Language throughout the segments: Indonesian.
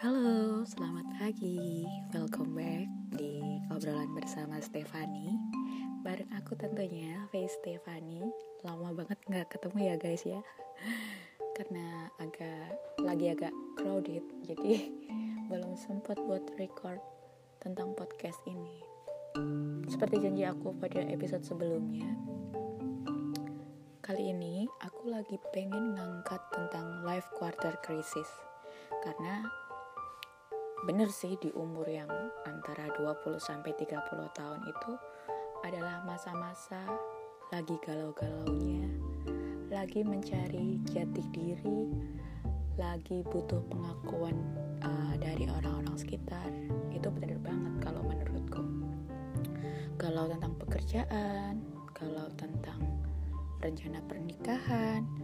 Halo, selamat pagi. Welcome back di obrolan bersama Stefani. Bareng aku tentunya, Faye Stefani. Lama banget nggak ketemu ya guys ya. Karena agak lagi agak crowded, jadi belum sempat buat record tentang podcast ini. Seperti janji aku pada episode sebelumnya, kali ini aku lagi pengen ngangkat tentang life quarter crisis karena bener sih di umur yang antara 20 sampai 30 tahun itu adalah masa-masa lagi galau-galaunya, lagi mencari jati diri, lagi butuh pengakuan uh, dari orang-orang sekitar. Itu bener banget kalau menurutku. Galau tentang pekerjaan, galau tentang rencana pernikahan, kalau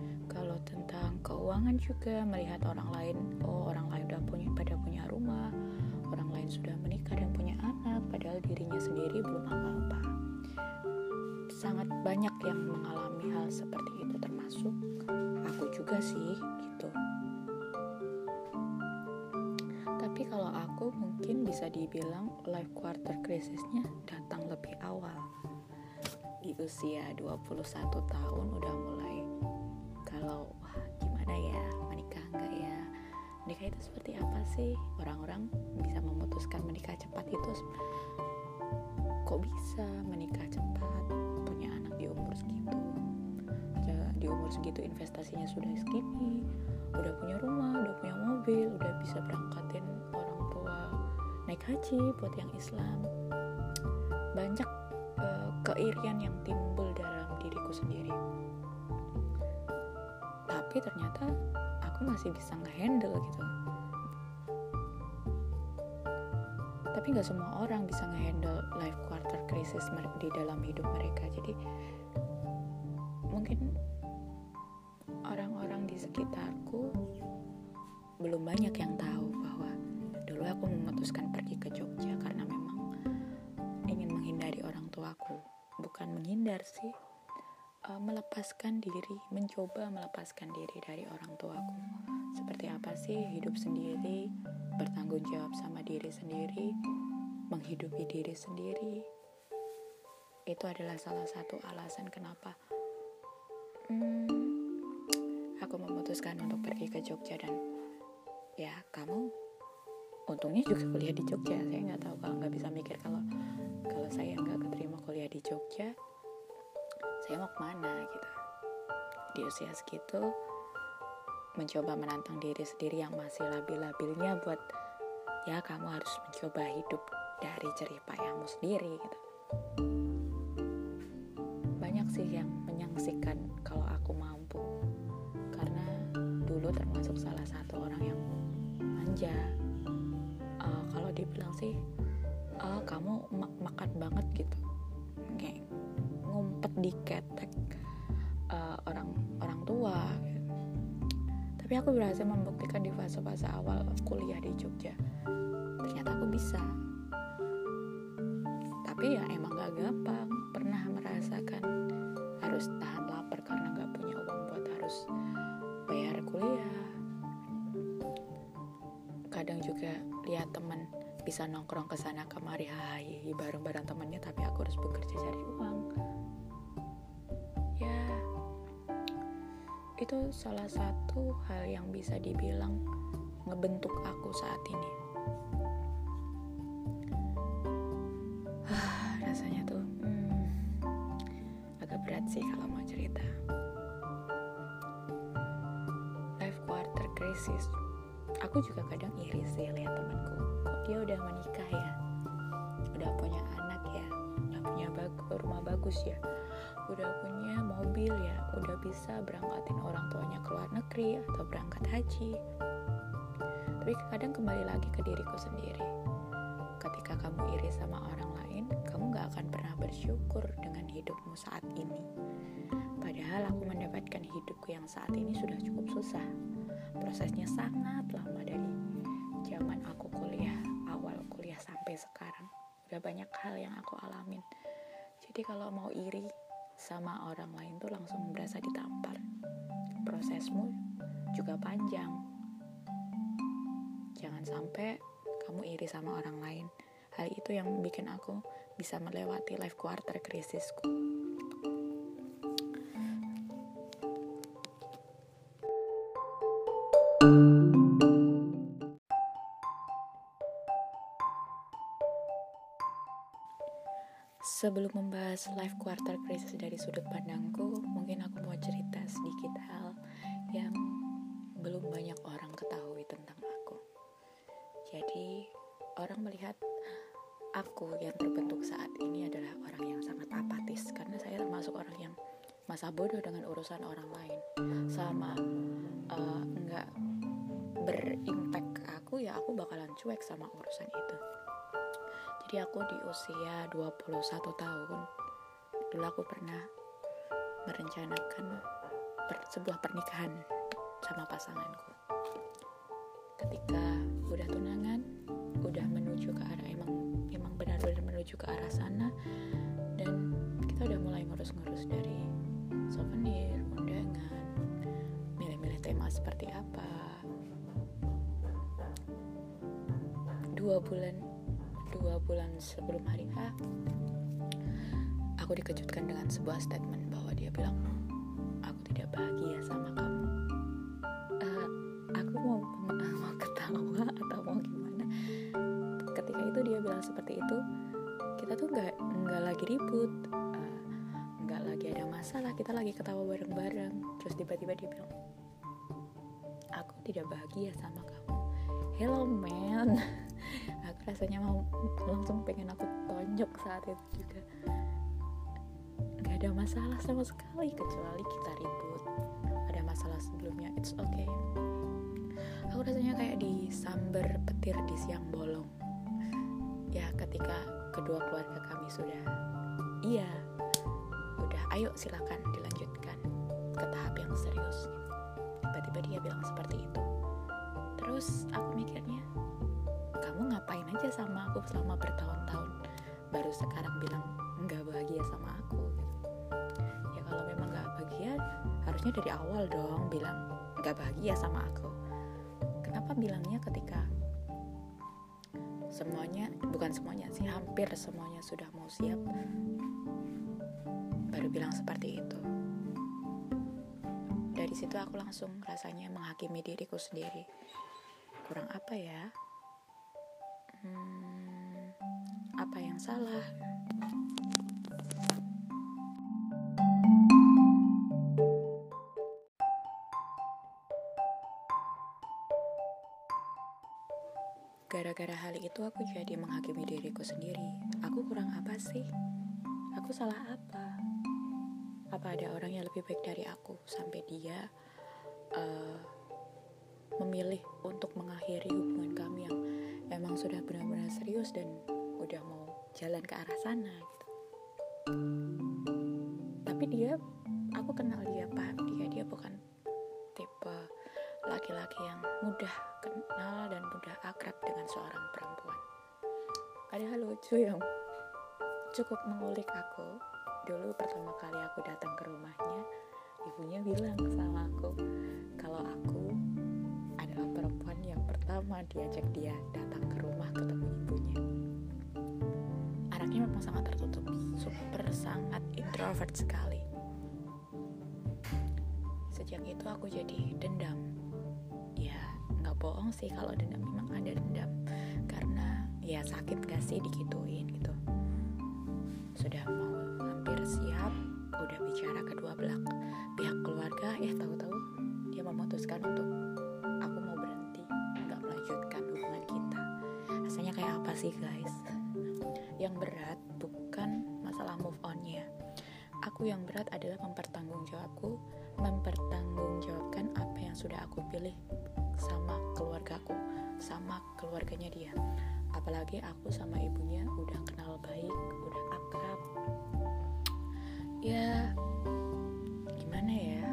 tentang keuangan juga melihat orang lain, oh orang lain udah punya pada punya rumah, orang lain sudah menikah dan punya anak, padahal dirinya sendiri belum apa-apa. Sangat banyak yang mengalami hal seperti itu termasuk aku juga sih gitu. Tapi kalau aku mungkin bisa dibilang life quarter crisisnya datang lebih awal. Di usia 21 tahun udah mulai menikah itu seperti apa sih? Orang-orang bisa memutuskan menikah cepat itu kok bisa menikah cepat? Punya anak di umur segitu. Di umur segitu investasinya sudah segini udah punya rumah udah punya mobil udah bisa berangkatin orang tua naik haji buat yang Islam. Banyak uh, keirian yang timbul dalam diriku sendiri. Tapi ternyata masih bisa ngehandle gitu. Tapi nggak semua orang bisa ngehandle life quarter crisis di dalam hidup mereka. Jadi mungkin orang-orang di sekitarku belum banyak yang tahu bahwa dulu aku memutuskan pergi ke Jogja karena memang ingin menghindari orang tuaku. Bukan menghindar sih uh, melepaskan diri, mencoba melepaskan diri dari orang tuaku. Seperti apa sih hidup sendiri, bertanggung jawab sama diri sendiri, menghidupi diri sendiri. Itu adalah salah satu alasan kenapa hmm, aku memutuskan untuk pergi ke Jogja dan ya kamu untungnya juga kuliah di Jogja. Saya nggak tahu kalau nggak bisa mikir kalau kalau saya nggak keterima kuliah di Jogja, saya mau ke mana? gitu. Di usia segitu mencoba menantang diri sendiri yang masih labil-labilnya buat ya kamu harus mencoba hidup dari jerih payahmu sendiri gitu. Banyak sih yang menyaksikan kalau aku mampu. Karena dulu termasuk salah satu orang yang manja. Uh, kalau dibilang sih uh, kamu mak makan banget gitu ngumpet di ketek uh, orang orang tua gitu. tapi aku berhasil membuktikan di fase-fase awal kuliah di Jogja ternyata aku bisa. Tapi ya emang gak gampang pernah merasakan harus tahan lapar karena gak punya uang buat harus bayar kuliah. Kadang juga lihat teman bisa nongkrong ke sana kemari hai bareng-bareng temannya tapi aku harus bekerja cari uang itu salah satu hal yang bisa dibilang ngebentuk aku saat ini. Rasanya tuh hmm, agak berat sih kalau mau cerita. Life quarter crisis. Aku juga kadang iri sih lihat temanku. Kok dia udah menikah ya? Udah punya anak ya? Udah punya bag rumah bagus ya udah punya mobil ya udah bisa berangkatin orang tuanya ke luar negeri atau berangkat haji. Tapi kadang kembali lagi ke diriku sendiri. Ketika kamu iri sama orang lain kamu gak akan pernah bersyukur dengan hidupmu saat ini. Padahal aku mendapatkan hidupku yang saat ini sudah cukup susah. Prosesnya sangat lama dari zaman aku kuliah awal kuliah sampai sekarang. Udah banyak hal yang aku alamin. Jadi kalau mau iri sama orang lain tuh langsung berasa ditampar. Prosesmu juga panjang. Jangan sampai kamu iri sama orang lain. Hal itu yang bikin aku bisa melewati life quarter krisisku Sebelum membahas life quarter crisis dari sudut pandangku, mungkin aku mau cerita sedikit hal yang belum banyak orang ketahui tentang aku. Jadi, orang melihat aku yang terbentuk saat ini adalah orang yang sangat apatis karena saya termasuk orang yang masa bodoh dengan urusan orang lain. Sama uh, nggak berimpact ke aku ya aku bakalan cuek sama urusan itu jadi aku di usia 21 tahun dulu aku pernah merencanakan per, sebuah pernikahan sama pasanganku. Ketika udah tunangan udah menuju ke arah emang emang benar-benar menuju ke arah sana dan kita udah mulai ngurus-ngurus dari souvenir undangan milih-milih tema seperti apa. Dua bulan dua bulan sebelum hari H aku dikejutkan dengan sebuah statement bahwa dia bilang aku tidak bahagia sama kamu. Uh, aku mau mau ketawa atau mau gimana? Ketika itu dia bilang seperti itu kita tuh nggak nggak lagi ribut uh, nggak lagi ada masalah kita lagi ketawa bareng-bareng. Terus tiba-tiba dia bilang aku tidak bahagia sama kamu. Hello man rasanya mau langsung pengen aku tonjok saat itu juga. Nggak ada masalah sama sekali kecuali kita ribut. Ada masalah sebelumnya it's okay. Aku rasanya kayak di sambar petir di siang bolong. Ya ketika kedua keluarga kami sudah iya udah ayo silakan dilanjutkan ke tahap yang serius. Tiba-tiba dia bilang seperti itu. Terus aku mikirnya kamu ngapain aja sama aku selama bertahun-tahun? Baru sekarang bilang nggak bahagia sama aku. Ya kalau memang nggak bahagia harusnya dari awal dong bilang nggak bahagia sama aku. Kenapa bilangnya ketika semuanya bukan semuanya sih hampir semuanya sudah mau siap baru bilang seperti itu? Dari situ aku langsung rasanya menghakimi diriku sendiri. Kurang apa ya hmm, apa yang salah Gara-gara hal itu aku jadi menghakimi diriku sendiri. Aku kurang apa sih? Aku salah apa? Apa ada orang yang lebih baik dari aku sampai dia uh, memilih untuk mengakhiri hubungan kami yang emang sudah benar-benar serius dan udah mau jalan ke arah sana gitu. Tapi dia aku kenal dia paham dia. Dia bukan tipe laki-laki yang mudah kenal dan mudah akrab dengan seorang perempuan. Ada hal lucu yang cukup mengulik aku. Dulu pertama kali aku datang ke rumahnya ibunya bilang sama aku kalau aku adalah perempuan yang pertama diajak dia datang ke rumah ketemu ibunya. Anaknya memang sangat tertutup, super sangat introvert sekali. Sejak itu aku jadi dendam. Ya, nggak bohong sih kalau dendam memang ada dendam. Karena ya sakit gak sih dikituin gitu. Sudah mau hampir siap, udah bicara kedua belak pihak keluarga, eh tahu-tahu dia memutuskan untuk sih guys. Yang berat bukan masalah move onnya. Aku yang berat adalah mempertanggungjawabku mempertanggungjawabkan apa yang sudah aku pilih sama keluargaku sama keluarganya dia. Apalagi aku sama ibunya udah kenal baik udah akrab. Ya gimana ya?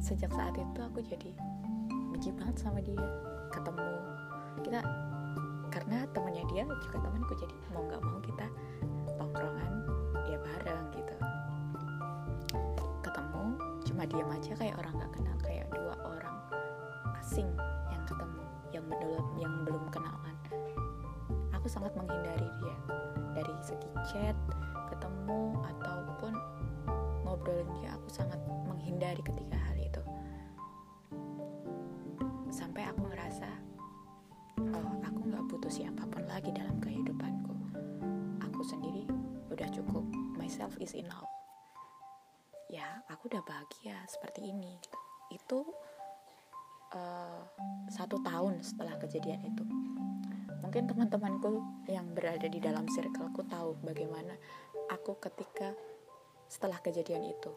Sejak saat itu aku jadi benci banget sama dia. Ketemu. Kita karena temannya dia juga temanku jadi mau nggak mau kita tongkrongan ya bareng gitu. Ketemu cuma diam aja kayak orang nggak kenal kayak dua orang asing yang ketemu yang belum yang belum kenalan. Aku sangat menghindari dia dari segi chat ketemu ataupun ngobrolin dia aku sangat menghindari ketika aku nggak butuh siapa pun lagi dalam kehidupanku. Aku sendiri udah cukup. Myself is enough ya aku udah bahagia seperti ini. Itu uh, satu tahun setelah kejadian itu. Mungkin teman-temanku yang berada di dalam circleku tahu bagaimana aku ketika setelah kejadian itu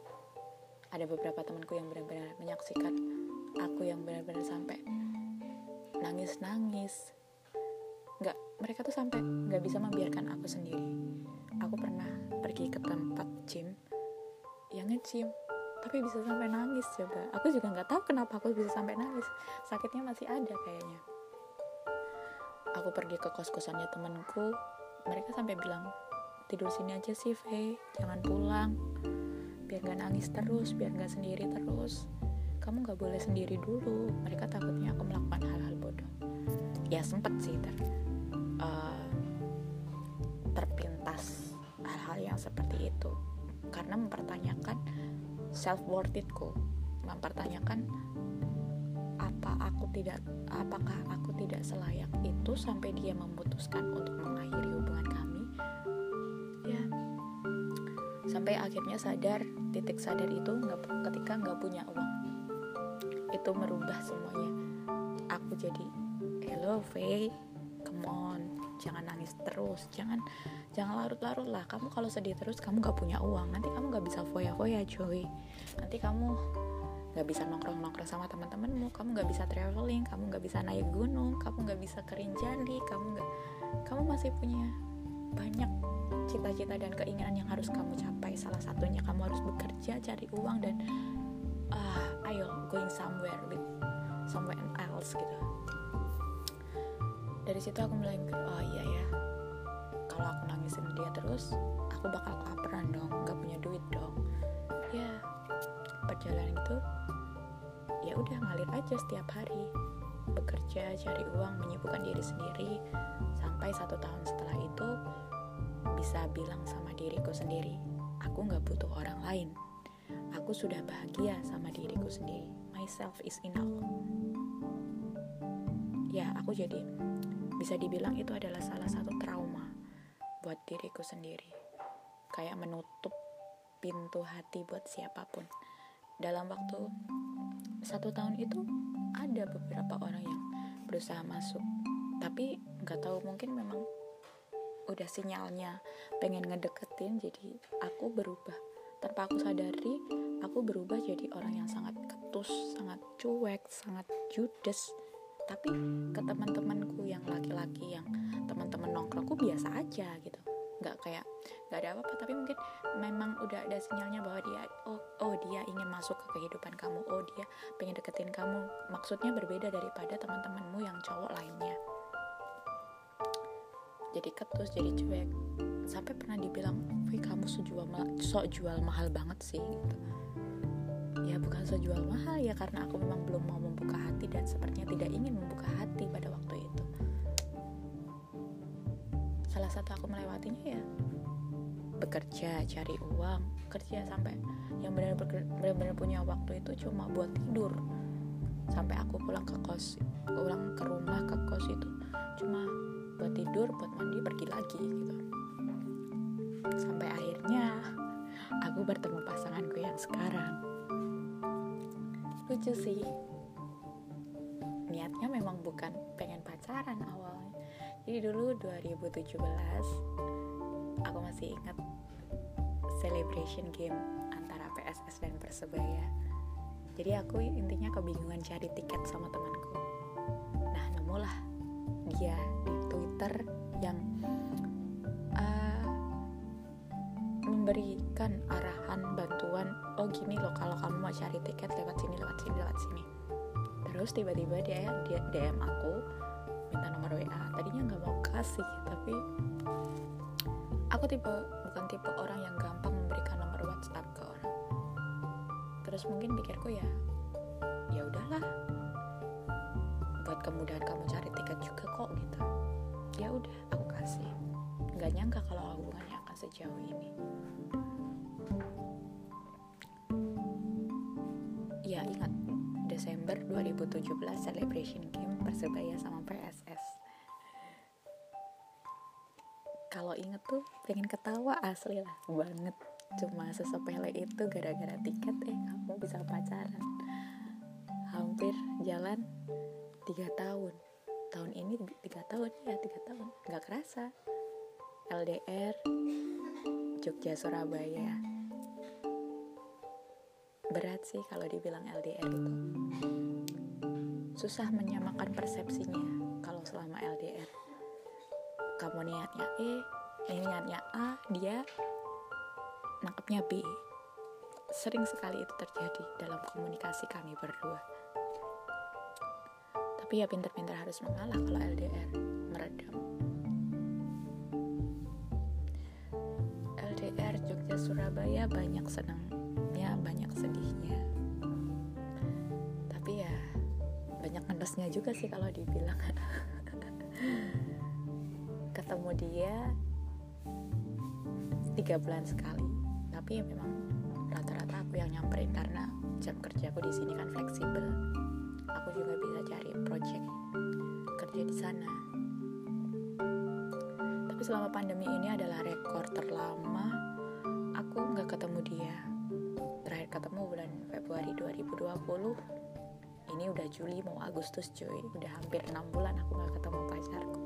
ada beberapa temanku yang benar-benar menyaksikan aku yang benar-benar sampai nangis-nangis nggak mereka tuh sampai nggak bisa membiarkan aku sendiri. Aku pernah pergi ke tempat gym yang nge-gym tapi bisa sampai nangis coba. Aku juga nggak tahu kenapa aku bisa sampai nangis. Sakitnya masih ada kayaknya. Aku pergi ke kos-kosannya temanku mereka sampai bilang tidur sini aja sih Faye jangan pulang. Biar gak nangis terus biar gak sendiri terus. Kamu gak boleh sendiri dulu. Mereka takutnya aku melakukan hal-hal bodoh. Ya sempet sih ter uh, terpintas hal-hal yang seperti itu. Karena mempertanyakan self worth itku mempertanyakan apa aku tidak apakah aku tidak selayak itu sampai dia memutuskan untuk mengakhiri hubungan kami? Ya. Sampai akhirnya sadar titik sadar itu nggak ketika nggak punya uang. Itu merubah semuanya. Aku jadi hello Faye. Come on jangan nangis terus. Jangan jangan larut-larut lah. Kamu kalau sedih terus kamu gak punya uang. Nanti kamu gak bisa foya-foya cuy. Nanti kamu gak bisa nongkrong-nongkrong sama teman-temanmu. Kamu gak bisa traveling. Kamu gak bisa naik gunung. Kamu gak bisa kerinjani kamu gak kamu masih punya banyak cita-cita dan keinginan yang harus kamu capai. Salah satunya kamu harus bekerja cari uang dan uh, ayo going somewhere with somewhere else gitu dari situ aku mulai oh iya ya. Kalau aku nangisin dia terus aku bakal kelaparan dong nggak punya duit dong. Ya perjalanan itu ya udah ngalir aja setiap hari. Bekerja cari uang menyibukkan diri sendiri. Sampai satu tahun setelah itu bisa bilang sama diriku sendiri aku nggak butuh orang lain. Aku sudah bahagia sama diriku sendiri. Myself is enough ya aku jadi bisa dibilang itu adalah salah satu trauma buat diriku sendiri. Kayak menutup pintu hati buat siapa pun. Dalam waktu satu tahun itu ada beberapa orang yang berusaha masuk. Tapi nggak tahu mungkin memang udah sinyalnya pengen ngedeketin jadi aku berubah tanpa aku sadari aku berubah jadi orang yang sangat ketus sangat cuek sangat judes tapi ke teman-temanku yang laki-laki yang teman-teman nongkrongku biasa aja gitu. Nggak kayak nggak ada apa-apa. Tapi mungkin memang udah ada sinyalnya bahwa dia oh oh dia ingin masuk ke kehidupan kamu. Oh dia pengen deketin kamu. Maksudnya berbeda daripada teman-temanmu yang cowok lainnya. Jadi ketus jadi cuek. Sampai pernah dibilang kamu sejual sok jual mahal banget sih gitu ya bukan sejual mahal ya karena aku memang belum mau membuka hati dan sepertinya tidak ingin membuka hati pada waktu itu. Salah satu aku melewatinya ya bekerja cari uang kerja sampai yang benar-benar punya waktu itu cuma buat tidur. Sampai aku pulang ke kos pulang ke rumah ke kos itu cuma buat tidur buat mandi pergi lagi gitu. Sampai akhirnya aku bertemu pasanganku yang sekarang lucu sih. Niatnya memang bukan pengen pacaran awalnya. Jadi dulu 2017 aku masih ingat celebration game antara PSS dan Persebaya. Jadi aku intinya kebingungan cari tiket sama temanku. Nah nemulah dia di Twitter yang memberikan arahan bantuan oh gini loh kalau kamu mau cari tiket lewat sini lewat sini sini terus tiba-tiba dia dia DM aku minta nomor WA tadinya nggak mau kasih tapi aku tipe bukan tipe orang yang gampang memberikan nomor WhatsApp ke orang. Terus mungkin pikirku ya ya udahlah. Buat kemudahan kamu cari tiket juga kok gitu. Ya udah aku kasih. Nggak nyangka kalau hubungannya akan sejauh ini Desember 2017 celebration game Persebaya sama PSS kalau inget tuh pengen ketawa asli lah banget. Cuma sesepele itu gara-gara tiket eh kamu bisa pacaran. Hampir jalan tiga tahun. Tahun ini tiga tahun ya tiga tahun. Nggak kerasa. LDR Jogja Surabaya berat sih kalau dibilang LDR itu. Susah menyamakan persepsinya kalau selama LDR kamu niatnya E ini niatnya A dia nangkepnya B. Sering sekali itu terjadi dalam komunikasi kami berdua. Tapi ya pinter-pinter harus mengalah kalau LDR meredam Surabaya banyak senangnya banyak sedihnya. Tapi ya banyak ngendesnya juga sih kalau dibilang. Ketemu dia tiga bulan sekali. Tapi ya memang rata-rata aku yang nyamperin karena jam kerjaku di sini kan fleksibel. Aku juga bisa cari project kerja di sana. Tapi selama pandemi ini adalah rekor terlama aku ketemu dia. Terakhir ketemu bulan Februari 2020 ini udah Juli mau Agustus cuy. Udah hampir enam bulan aku nggak ketemu pacarku.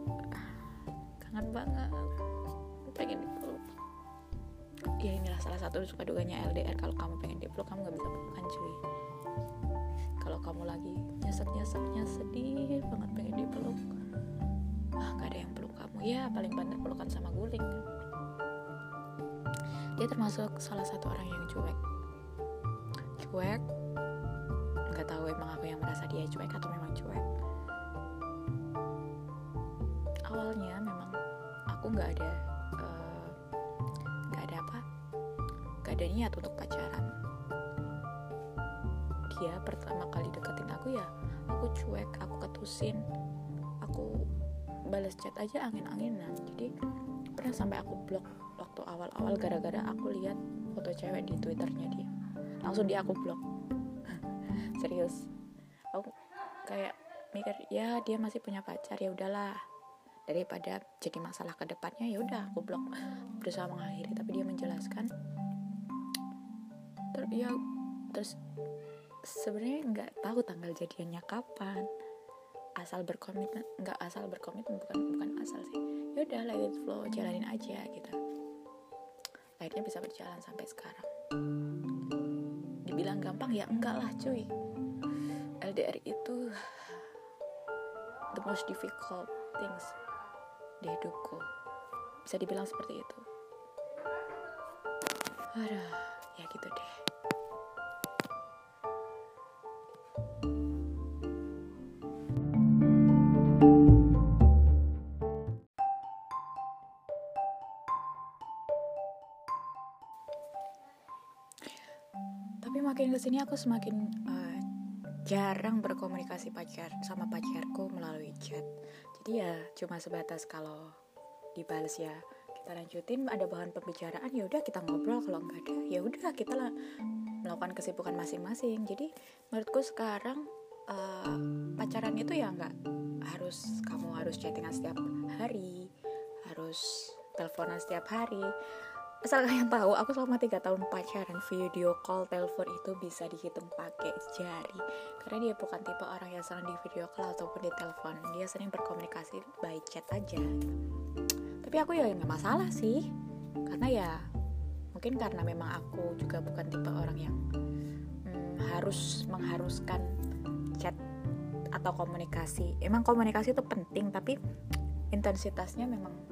Kangen banget. Pengen dipeluk. Ya inilah salah satu suka duganya LDR kalau kamu pengen dipeluk kamu nggak bisa pelukan cuy. Kalau kamu lagi nyesek nyeseknya sedih banget pengen dipeluk. Ah gak ada yang peluk kamu. Ya paling banter pelukan sama guling dia termasuk salah satu orang yang cuek. Cuek. Nggak tahu emang aku yang merasa dia cuek atau memang cuek. Awalnya memang aku nggak ada nggak uh, ada apa nggak ada niat untuk pacaran. Dia pertama kali deketin aku ya aku cuek aku ketusin aku balas chat aja angin-anginan. Jadi pernah sampai aku blok waktu awal-awal gara-gara aku lihat foto cewek di twitternya dia. Langsung dia aku blok. Serius. Aku kayak mikir ya dia masih punya pacar ya udahlah. Daripada jadi masalah ke depannya ya udah aku blok. Berusaha mengakhiri tapi dia menjelaskan. Terus ya terus sebenarnya nggak tahu tanggal jadiannya kapan. Asal berkomitmen nggak asal berkomitmen bukan bukan asal sih. Ya udah let it flow jalanin aja gitu akhirnya bisa berjalan sampai sekarang. Dibilang gampang ya enggak lah cuy. LDR itu the most difficult things di hidupku. Bisa dibilang seperti itu. Aduh ya gitu deh ke sini aku semakin uh, jarang berkomunikasi pacar sama pacarku melalui chat. Jadi ya cuma sebatas kalau dibales ya kita lanjutin ada bahan pembicaraan ya udah kita ngobrol kalau nggak ada ya udah kita lah melakukan kesibukan masing-masing. Jadi menurutku sekarang uh, pacaran itu ya nggak harus kamu harus chattingan setiap hari harus teleponan setiap hari asal kalian tahu aku selama tiga tahun pacaran video call telepon itu bisa dihitung pakai jari. Karena dia bukan tipe orang yang sering di video call ataupun di telepon. Dia sering berkomunikasi by chat aja. Tapi aku ya nggak masalah sih. Karena ya mungkin karena memang aku juga bukan tipe orang yang hmm, harus mengharuskan chat atau komunikasi. Emang komunikasi itu penting tapi intensitasnya memang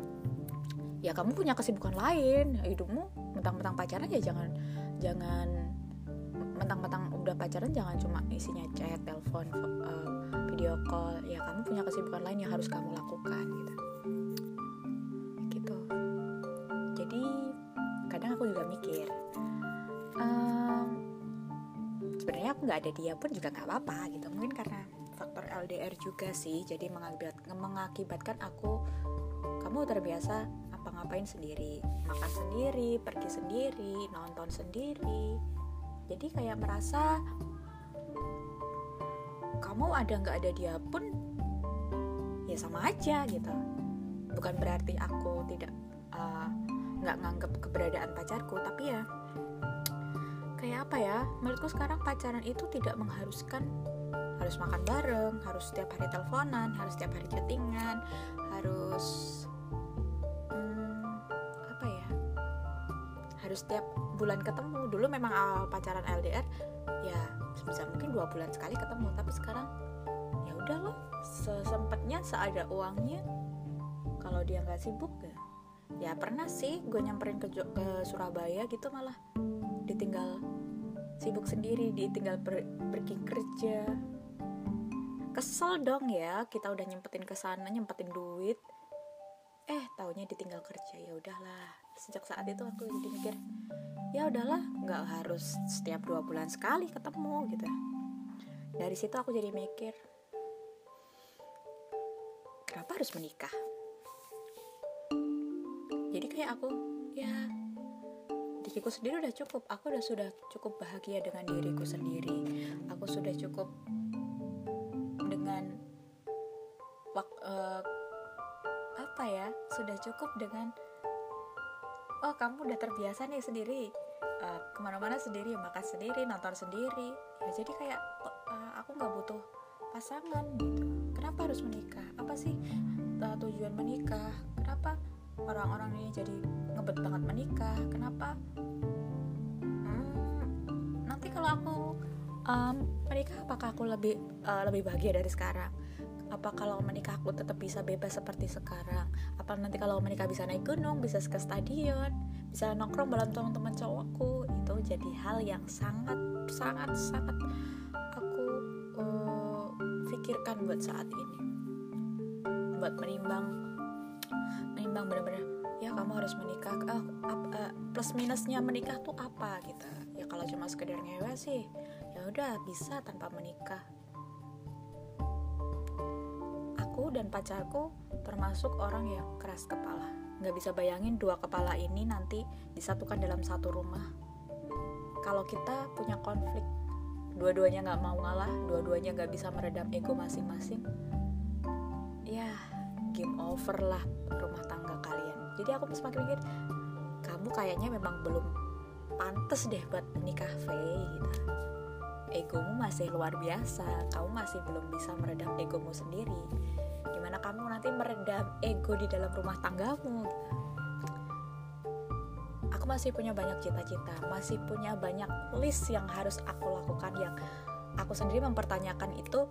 ya kamu punya kesibukan lain. Hidupmu mentang-mentang pacaran ya jangan jangan mentang-mentang udah pacaran jangan cuma isinya chat, telepon, uh, video call. Ya kamu punya kesibukan lain yang harus kamu lakukan gitu. Gitu. Jadi kadang aku juga mikir um, sebenarnya aku nggak ada dia pun juga nggak apa-apa gitu. Mungkin karena faktor LDR juga sih. Jadi mengakibat, mengakibatkan aku kamu terbiasa ngapain sendiri? Makan sendiri pergi sendiri nonton sendiri. Jadi kayak merasa kamu ada nggak ada dia pun ya sama aja gitu. Bukan berarti aku tidak uh, nggak uh, nganggap keberadaan pacarku tapi ya kayak apa ya? Menurutku sekarang pacaran itu tidak mengharuskan harus makan bareng harus setiap hari teleponan harus setiap hari chattingan harus harus setiap bulan ketemu. Dulu memang awal pacaran LDR ya sebisa mungkin dua bulan sekali ketemu. Tapi sekarang ya udah loh sesempatnya seada uangnya kalau dia nggak sibuk ya ya pernah sih gue nyamperin ke, ke Surabaya gitu malah. Ditinggal sibuk sendiri ditinggal per, pergi kerja. Kesel dong ya kita udah nyempetin ke sana nyempetin duit. Eh taunya ditinggal kerja ya udahlah sejak saat itu aku jadi mikir ya udahlah nggak harus setiap dua bulan sekali ketemu gitu. Dari situ aku jadi mikir kenapa harus menikah? Jadi kayak aku ya diriku sendiri udah cukup. Aku udah sudah cukup bahagia dengan diriku sendiri. Aku sudah cukup dengan uh, apa ya sudah cukup dengan oh kamu udah terbiasa nih sendiri. Uh, ke mana-mana sendiri makan sendiri nonton sendiri. Ya jadi kayak uh, aku nggak butuh pasangan gitu. Kenapa harus menikah? Apa sih uh, tujuan menikah? Kenapa orang-orang ini jadi ngebet banget menikah? Kenapa? Hmm, nanti kalau aku um, menikah apakah aku lebih uh, lebih bahagia dari sekarang apa kalau menikah aku tetap bisa bebas seperti sekarang? Apa nanti kalau menikah bisa naik gunung bisa ke stadion bisa nongkrong bareng teman-teman cowokku? Itu jadi hal yang sangat sangat sangat aku uh, pikirkan buat saat ini. Buat menimbang menimbang benar-benar ya kamu harus menikah uh, uh, plus minusnya menikah tuh apa gitu. Ya kalau cuma sekedar ngewe sih ya udah bisa tanpa menikah dan pacarku termasuk orang yang keras kepala. Nggak bisa bayangin dua kepala ini nanti disatukan dalam satu rumah. Kalau kita punya konflik dua-duanya nggak mau ngalah dua-duanya nggak bisa meredam ego masing-masing ya game over lah rumah tangga kalian. Jadi aku semakin mikir kamu kayaknya memang belum pantas deh buat menikah Faye gitu. Egomu masih luar biasa kamu masih belum bisa meredam egomu sendiri gimana kamu nanti meredam ego di dalam rumah tanggamu? Aku masih punya banyak cita-cita masih punya banyak list yang harus aku lakukan yang aku sendiri mempertanyakan itu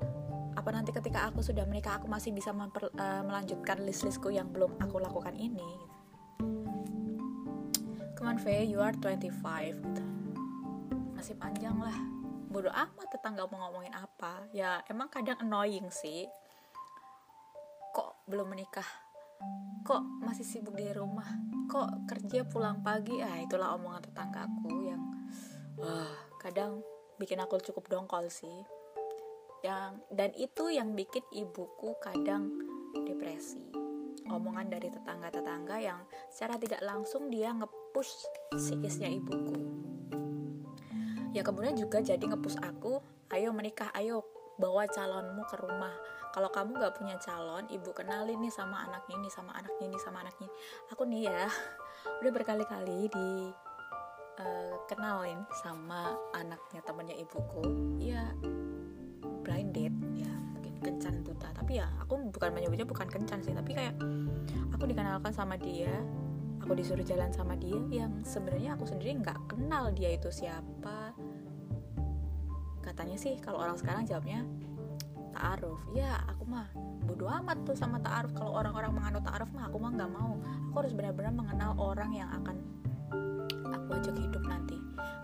apa nanti ketika aku sudah menikah aku masih bisa memper, uh, melanjutkan list-listku yang belum aku lakukan ini? Come on Faye you are 25 gitu. masih panjang lah. Bodoh amat tetangga mau ngomongin apa. Ya emang kadang annoying sih belum menikah. Kok masih sibuk di rumah? Kok kerja pulang pagi? Ah itulah omongan tetanggaku yang wah kadang bikin aku cukup dongkol sih. Yang dan itu yang bikin ibuku kadang depresi. Omongan dari tetangga-tetangga yang secara tidak langsung dia ngepush psikisnya ibuku. Ya kemudian juga jadi ngepush aku ayo menikah ayo bawa calonmu ke rumah. Kalau kamu nggak punya calon ibu kenalin nih sama anaknya ini sama anaknya ini sama anaknya ini. Aku nih ya udah berkali-kali di uh, kenalin sama anaknya temannya ibuku. Ya blind date ya mungkin kencan buta. Tapi ya aku bukan menyebutnya bukan kencan sih tapi kayak aku dikenalkan sama dia aku disuruh jalan sama dia yang sebenarnya aku sendiri nggak kenal dia itu siapa katanya sih kalau orang sekarang jawabnya ta'aruf. Ya aku mah bodo amat tuh sama ta'aruf. Kalau orang-orang menganut ta'aruf mah aku mah nggak mau. Aku harus benar-benar mengenal orang yang akan aku ajak hidup nanti.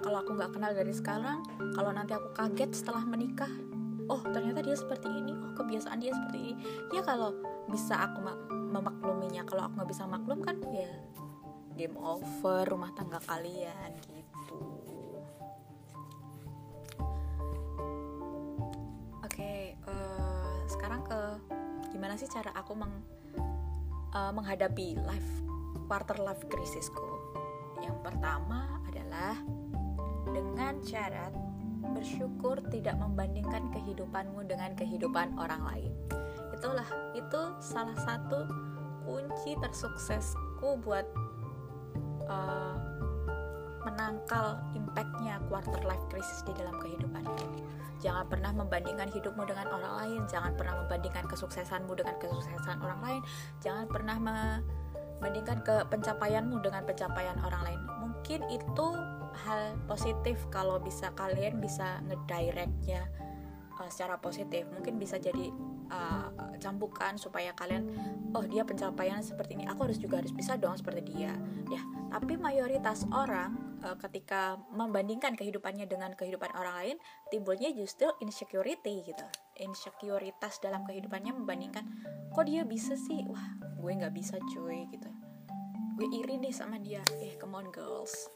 Kalau aku nggak kenal dari sekarang kalau nanti aku kaget setelah menikah oh ternyata dia seperti ini. Oh kebiasaan dia seperti ini. Ya kalau bisa aku memakluminya. Kalau aku nggak bisa maklum kan ya game over rumah tangga kalian gitu gimana sih cara aku meng, uh, menghadapi life quarter life crisisku? Yang pertama adalah dengan cara bersyukur tidak membandingkan kehidupanmu dengan kehidupan orang lain. Itulah itu salah satu kunci tersuksesku buat uh, menangkal impactnya quarter life crisis di dalam kehidupanmu jangan pernah membandingkan hidupmu dengan orang lain jangan pernah membandingkan kesuksesanmu dengan kesuksesan orang lain jangan pernah membandingkan ke pencapaianmu dengan pencapaian orang lain. Mungkin itu hal positif kalau bisa kalian bisa ngedirectnya uh, secara positif. Mungkin bisa jadi uh, cambukan supaya kalian oh dia pencapaian seperti ini aku harus juga harus bisa dong seperti dia. Ya tapi mayoritas orang uh, ketika membandingkan kehidupannya dengan kehidupan orang lain timbulnya justru insecurity gitu. Insekuritas dalam kehidupannya membandingkan kok dia bisa sih? Wah gue nggak bisa cuy gitu. Gue iri nih sama dia. Eh come on girls.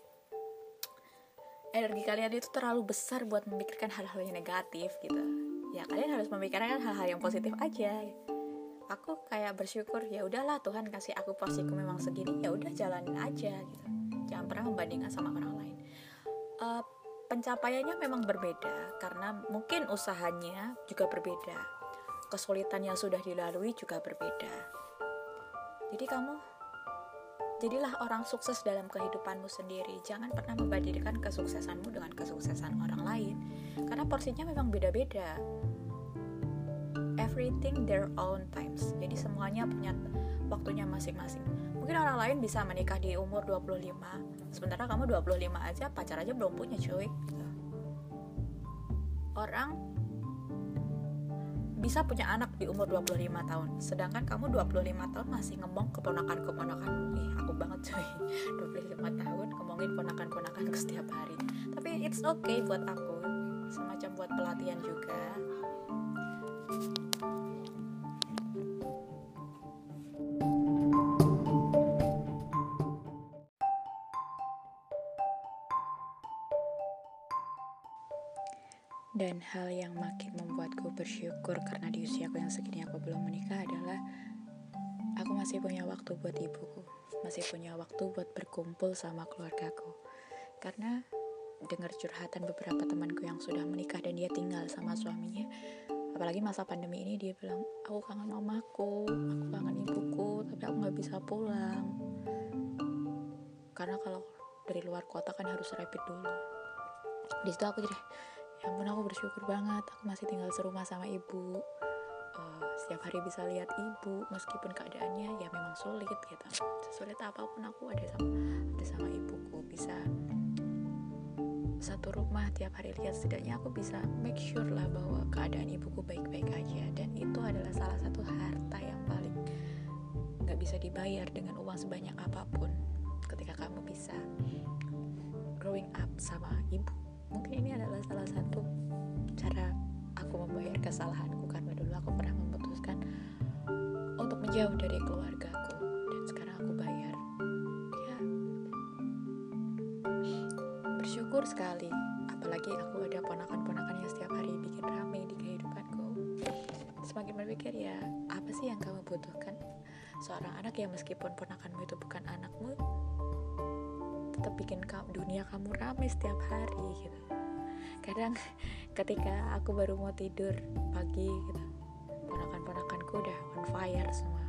Energi kalian itu terlalu besar buat memikirkan hal-hal yang negatif gitu ya kalian harus memikirkan hal-hal yang positif aja. Aku kayak bersyukur ya udahlah Tuhan kasih aku porsiku memang segini ya udah jalanin aja gitu. Jangan pernah membandingkan sama orang lain. Uh, pencapaiannya memang berbeda karena mungkin usahanya juga berbeda. Kesulitan yang sudah dilalui juga berbeda. Jadi kamu Jadilah orang sukses dalam kehidupanmu sendiri. Jangan pernah membandingkan kesuksesanmu dengan kesuksesan orang lain, karena porsinya memang beda-beda. Everything their own times. Jadi semuanya punya waktunya masing-masing. Mungkin orang lain bisa menikah di umur 25, sementara kamu 25 aja pacar aja belum punya, cuy. Orang bisa punya anak di umur 25 tahun sedangkan kamu 25 tahun masih ngomong keponakan-keponakan. Ih aku banget cuy. 25 tahun ngomongin ponakan-ponakan setiap hari. Tapi it's okay buat aku semacam buat pelatihan juga hal yang makin membuatku bersyukur karena di usiaku yang segini aku belum menikah adalah aku masih punya waktu buat ibuku, masih punya waktu buat berkumpul sama keluargaku. Karena dengar curhatan beberapa temanku yang sudah menikah dan dia tinggal sama suaminya, apalagi masa pandemi ini dia bilang, aku kangen mamaku, aku kangen ibuku, tapi aku nggak bisa pulang. Karena kalau dari luar kota kan harus rapid dulu. Di situ aku jadi ya ampun aku bersyukur banget. Aku masih tinggal serumah sama ibu. Uh, setiap hari bisa lihat ibu meskipun keadaannya ya memang sulit gitu. Sesulit apa pun aku ada sama ada sama ibuku. Bisa satu rumah tiap hari lihat setidaknya aku bisa make sure lah bahwa keadaan ibuku baik-baik aja. Dan itu adalah salah satu harta yang paling nggak bisa dibayar dengan uang sebanyak apa pun ketika kamu bisa growing up sama ibu mungkin ini adalah salah satu cara aku membayar kesalahanku karena dulu aku pernah memutuskan untuk menjauh dari keluargaku dan sekarang aku bayar. Ya bersyukur sekali apalagi aku ada ponakan-ponakan yang setiap hari bikin rame di kehidupanku. Semakin berpikir ya apa sih yang kamu butuhkan? Seorang anak yang meskipun ponakanmu itu bukan anakmu bikin dunia kamu ramai setiap hari gitu. Kadang ketika aku baru mau tidur pagi gitu ponakan-ponakanku udah on fire semua.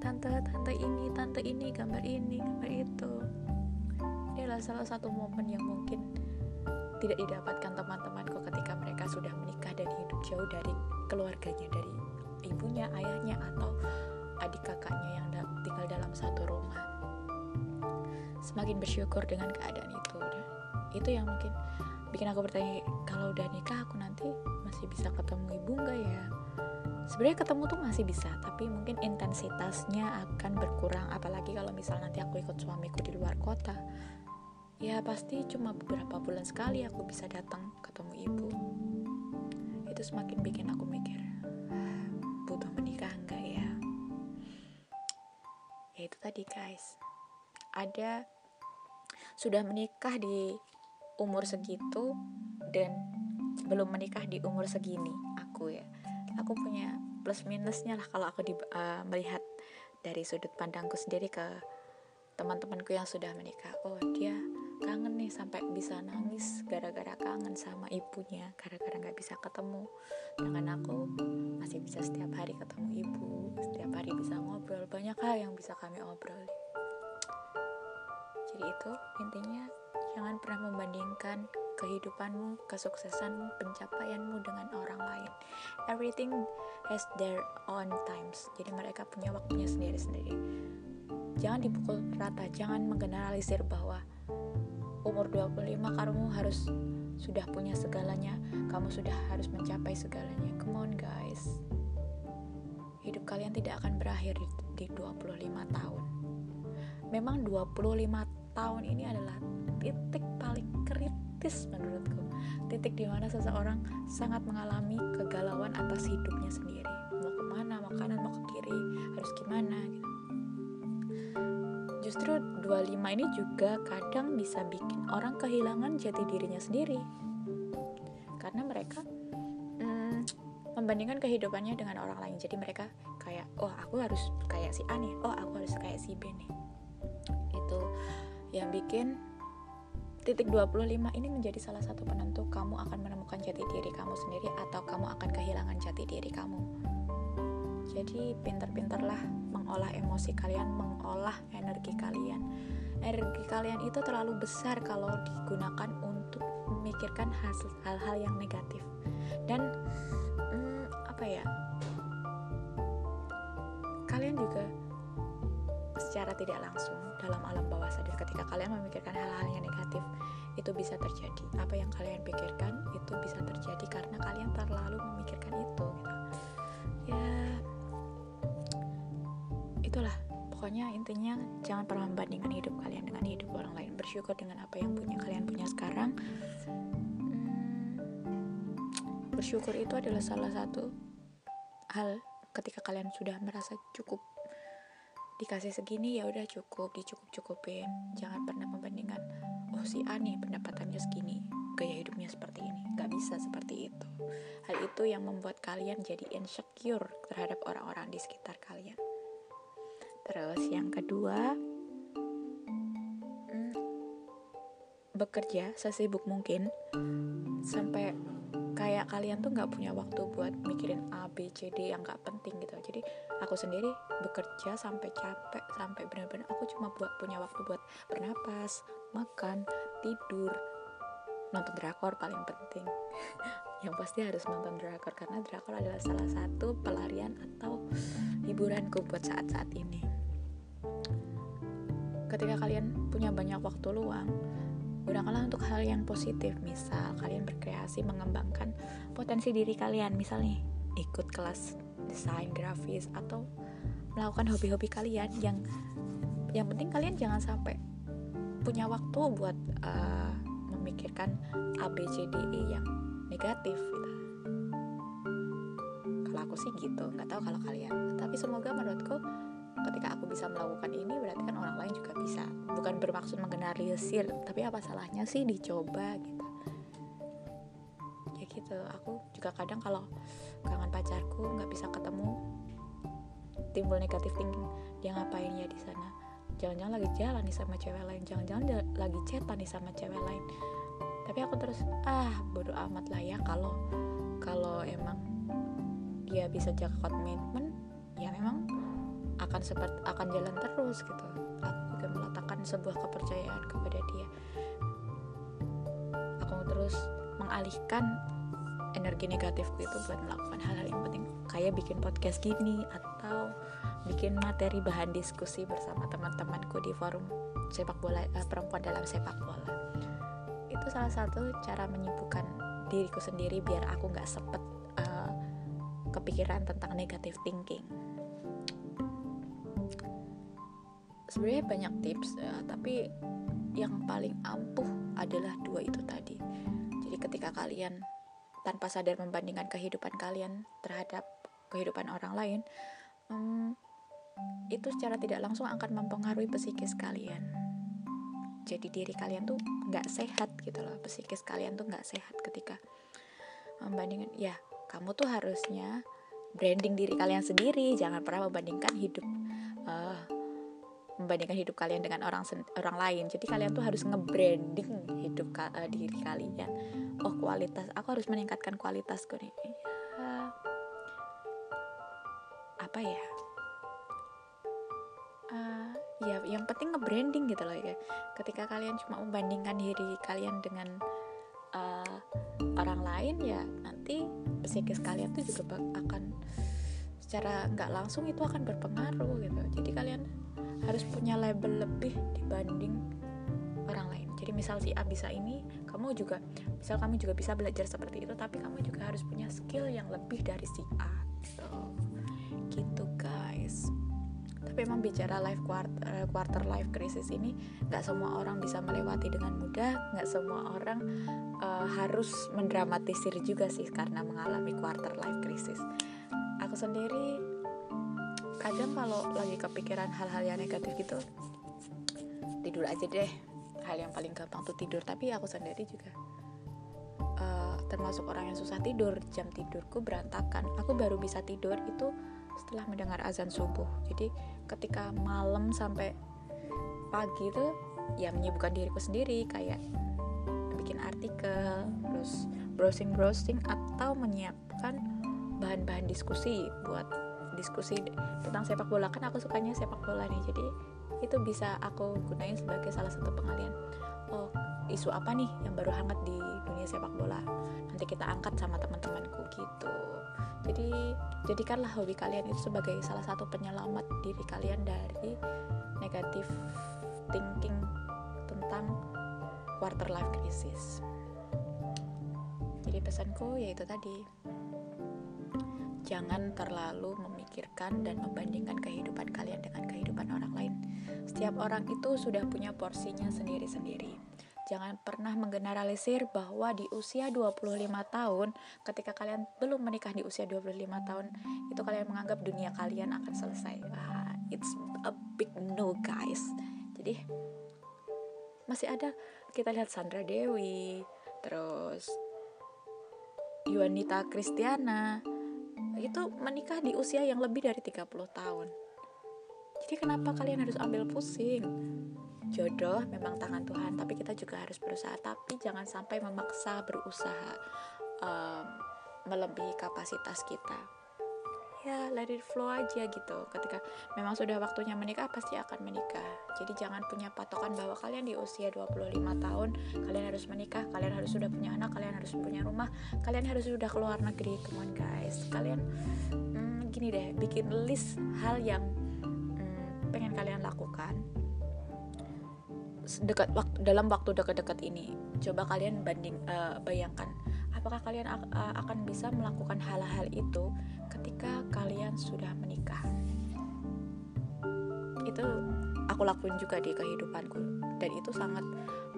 Tante tante ini tante ini gambar ini gambar itu. Ini adalah salah satu momen yang mungkin tidak didapatkan teman-temanku ketika mereka sudah menikah dan hidup jauh dari keluarganya dari ibunya ayahnya atau adik kakaknya yang tinggal dalam satu rumah semakin bersyukur dengan keadaan itu. Dan itu yang mungkin bikin aku bertanya kalau udah nikah aku nanti masih bisa ketemu ibu nggak ya? Sebenarnya ketemu tuh masih bisa tapi mungkin intensitasnya akan berkurang. Apalagi kalau misal nanti aku ikut suamiku di luar kota ya pasti cuma beberapa bulan sekali aku bisa datang ketemu ibu. Itu semakin bikin aku mikir butuh menikah enggak ya? Ya itu tadi guys ada sudah menikah di umur segitu dan belum menikah di umur segini aku ya. Aku punya plus minusnya lah kalau aku di, uh, melihat dari sudut pandangku sendiri ke teman-temanku yang sudah menikah. Oh dia kangen nih sampai bisa nangis gara-gara kangen sama ibunya gara-gara nggak bisa ketemu. Dengan aku masih bisa setiap hari ketemu ibu setiap hari bisa ngobrol. Banyak hal yang bisa kami obrol jadi itu intinya jangan pernah membandingkan kehidupanmu, kesuksesanmu, pencapaianmu dengan orang lain. Everything has their own times. Jadi mereka punya waktunya sendiri-sendiri. Jangan dipukul rata, jangan menggeneralisir bahwa umur 25 kamu harus sudah punya segalanya, kamu sudah harus mencapai segalanya. Come on guys. Hidup kalian tidak akan berakhir di, di 25 tahun. Memang 25 tahun ini adalah titik paling kritis menurutku. Titik di mana seseorang sangat mengalami kegalauan atas hidupnya sendiri. Mau ke mana mau kanan mau ke kiri harus gimana gitu. Justru 25 ini juga kadang bisa bikin orang kehilangan jati dirinya sendiri. Karena mereka hmm, membandingkan kehidupannya dengan orang lain. Jadi mereka kayak oh aku harus kayak si A nih. Oh aku harus kayak si B nih. Itu yang bikin titik 25 ini menjadi salah satu penentu kamu akan menemukan jati diri kamu sendiri atau kamu akan kehilangan jati diri kamu. Jadi pintar-pintarlah mengolah emosi kalian mengolah energi kalian. Energi kalian itu terlalu besar kalau digunakan untuk memikirkan hal-hal yang negatif. Dan hmm, apa ya tidak langsung dalam alam bawah sadar ketika kalian memikirkan hal-hal yang negatif itu bisa terjadi. Apa yang kalian pikirkan itu bisa terjadi karena kalian terlalu memikirkan itu gitu. Ya itulah. Pokoknya intinya jangan pernah membandingkan hidup kalian dengan hidup orang lain. Bersyukur dengan apa yang punya kalian punya sekarang. Hmm, bersyukur itu adalah salah satu hal ketika kalian sudah merasa cukup dikasih segini ya udah cukup dicukup cukupin jangan pernah membandingkan oh si A nih pendapatannya segini gaya hidupnya seperti ini. Gak bisa seperti itu. Hal itu yang membuat kalian jadi insecure terhadap orang-orang di sekitar kalian. Terus yang kedua hmm, bekerja sesibuk mungkin. Sampai kayak kalian tuh nggak punya waktu buat mikirin A B C D yang nggak penting gitu. Jadi aku sendiri bekerja sampai capek sampai benar-benar aku cuma buat punya waktu buat bernapas makan tidur. Nonton drakor paling penting. Yang pasti harus nonton drakor karena drakor adalah salah satu pelarian atau hiburanku buat saat-saat ini. Ketika kalian punya banyak waktu luang gunakanlah untuk hal yang positif. Misal kalian berkreasi mengembangkan potensi diri kalian. Misalnya ikut kelas desain grafis atau melakukan hobi-hobi kalian yang yang penting kalian jangan sampai punya waktu buat uh, memikirkan E yang negatif gitu. Kalau aku sih gitu, nggak tahu kalau kalian. Tapi semoga menurutku ketika aku bisa melakukan ini berarti kan orang lain juga bisa bukan bermaksud menggeneralisir tapi apa salahnya sih dicoba gitu gitu. Aku juga kadang kalau kangen pacarku nggak bisa ketemu timbul negatif thinking dia ngapain ya di sana? Jangan-jangan lagi jalan nih sama cewek lain jangan-jangan lagi chatan nih sama cewek lain. Tapi aku terus ah bodoh amat lah ya kalau kalau emang dia bisa jaga komitmen ya memang akan seperti akan jalan terus gitu. Aku juga meletakkan sebuah kepercayaan kepada dia. Aku terus mengalihkan energi negatifku itu buat melakukan hal-hal yang penting. Kayak bikin podcast gini atau bikin materi bahan diskusi bersama teman-temanku di forum sepak bola eh, perempuan dalam sepak bola. Itu salah satu cara menyibukkan diriku sendiri biar aku nggak sepet uh, kepikiran tentang negative thinking. Sebenarnya banyak tips ya, tapi yang paling ampuh adalah dua itu tadi. Jadi ketika kalian tanpa sadar membandingkan kehidupan kalian terhadap kehidupan orang lain um, itu secara tidak langsung akan mempengaruhi psikis kalian. Jadi diri kalian tuh nggak sehat gitu loh psikis kalian tuh nggak sehat ketika membandingkan. Ya kamu tuh harusnya branding diri kalian sendiri jangan pernah membandingkan hidup membandingkan hidup kalian dengan orang orang lain. Jadi kalian tuh harus nge-branding hidup uh, diri kalian. Oh kualitas aku harus meningkatkan kualitasku nih. Uh, apa ya? Uh, ya yang penting nge-branding gitu loh ya. Ketika kalian cuma membandingkan diri kalian dengan uh, orang lain ya nanti psikis kalian tuh juga akan secara nggak langsung itu akan berpengaruh gitu. Jadi kalian harus punya label lebih dibanding orang lain. Jadi misal si A bisa ini kamu juga misal kamu juga bisa belajar seperti itu tapi kamu juga harus punya skill yang lebih dari si A gitu. Gitu guys. Tapi memang bicara life quarter, eh, quarter life crisis ini nggak semua orang bisa melewati dengan mudah nggak semua orang uh, harus mendramatisir juga sih karena mengalami quarter life crisis. Aku sendiri kadang kalau lagi kepikiran hal-hal yang negatif gitu tidur aja deh. Hal yang paling gampang tuh tidur. Tapi aku sendiri juga uh, termasuk orang yang susah tidur jam tidurku berantakan. Aku baru bisa tidur itu setelah mendengar azan subuh. Jadi ketika malam sampai pagi itu ya menyibukkan diriku sendiri kayak bikin artikel terus browsing browsing atau menyiapkan bahan-bahan diskusi buat diskusi tentang sepak bola. Kan aku sukanya sepak bola nih jadi itu bisa aku gunain sebagai salah satu pengalian. Oh isu apa nih yang baru hangat di dunia sepak bola? Nanti kita angkat sama teman-temanku gitu. Jadi jadikanlah hobi kalian itu sebagai salah satu penyelamat diri kalian dari negatif thinking tentang quarter life crisis. Jadi pesanku yaitu tadi jangan terlalu memikirkan dan membandingkan kehidupan kalian dengan kehidupan orang lain setiap orang itu sudah punya porsinya sendiri-sendiri Jangan pernah menggeneralisir bahwa di usia 25 tahun, ketika kalian belum menikah di usia 25 tahun, itu kalian menganggap dunia kalian akan selesai. Ah, it's a big no, guys. Jadi masih ada kita lihat Sandra Dewi, terus Yuanita Kristiana itu menikah di usia yang lebih dari 30 tahun. Jadi kenapa kalian harus ambil pusing? jodoh memang tangan Tuhan tapi kita juga harus berusaha tapi jangan sampai memaksa berusaha um, melebihi kapasitas kita ya let it flow aja gitu. Ketika memang sudah waktunya menikah pasti akan menikah. Jadi jangan punya patokan bahwa kalian di usia 25 tahun kalian harus menikah kalian harus sudah punya anak kalian harus punya rumah kalian harus sudah keluar negeri. Come on guys. Kalian hmm, gini deh bikin list hal yang hmm, pengen kalian lakukan dekat waktu dalam waktu dekat-dekat ini. Coba kalian banding uh, bayangkan apakah kalian uh, akan bisa melakukan hal-hal itu ketika kalian sudah menikah. Itu aku lakuin juga di kehidupanku. Dan itu sangat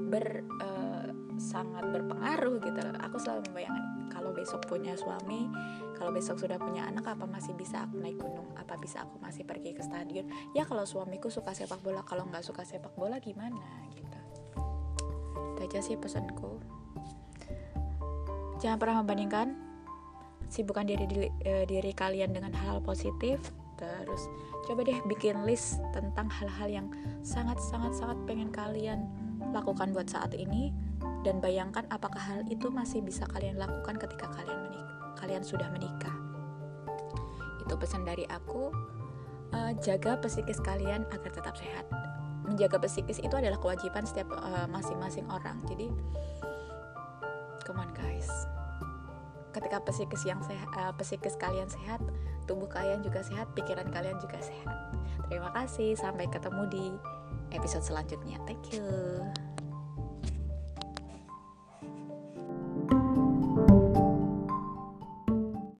ber uh, sangat berpengaruh gitu. Aku selalu membayangkan kalau besok punya suami kalau besok sudah punya anak apa masih bisa aku naik gunung? Apa bisa aku masih pergi ke stadion? Ya kalau suamiku suka sepak bola kalau nggak suka sepak bola gimana gitu? Itu aja sih pesanku. Jangan pernah membandingkan sibukkan diri diri, eh, diri kalian dengan hal-hal positif terus coba deh bikin list tentang hal-hal yang sangat sangat sangat pengen kalian lakukan buat saat ini dan bayangkan apakah hal itu masih bisa kalian lakukan ketika kalian menikah, kalian sudah menikah. Itu pesan dari aku. Uh, jaga psikis kalian agar tetap sehat. Menjaga psikis itu adalah kewajiban setiap uh, masing-masing orang. Jadi, come on guys. Ketika psikis yang sehat, uh, psikis kalian sehat, tubuh kalian juga sehat, pikiran kalian juga sehat. Terima kasih, sampai ketemu di episode selanjutnya. Thank you.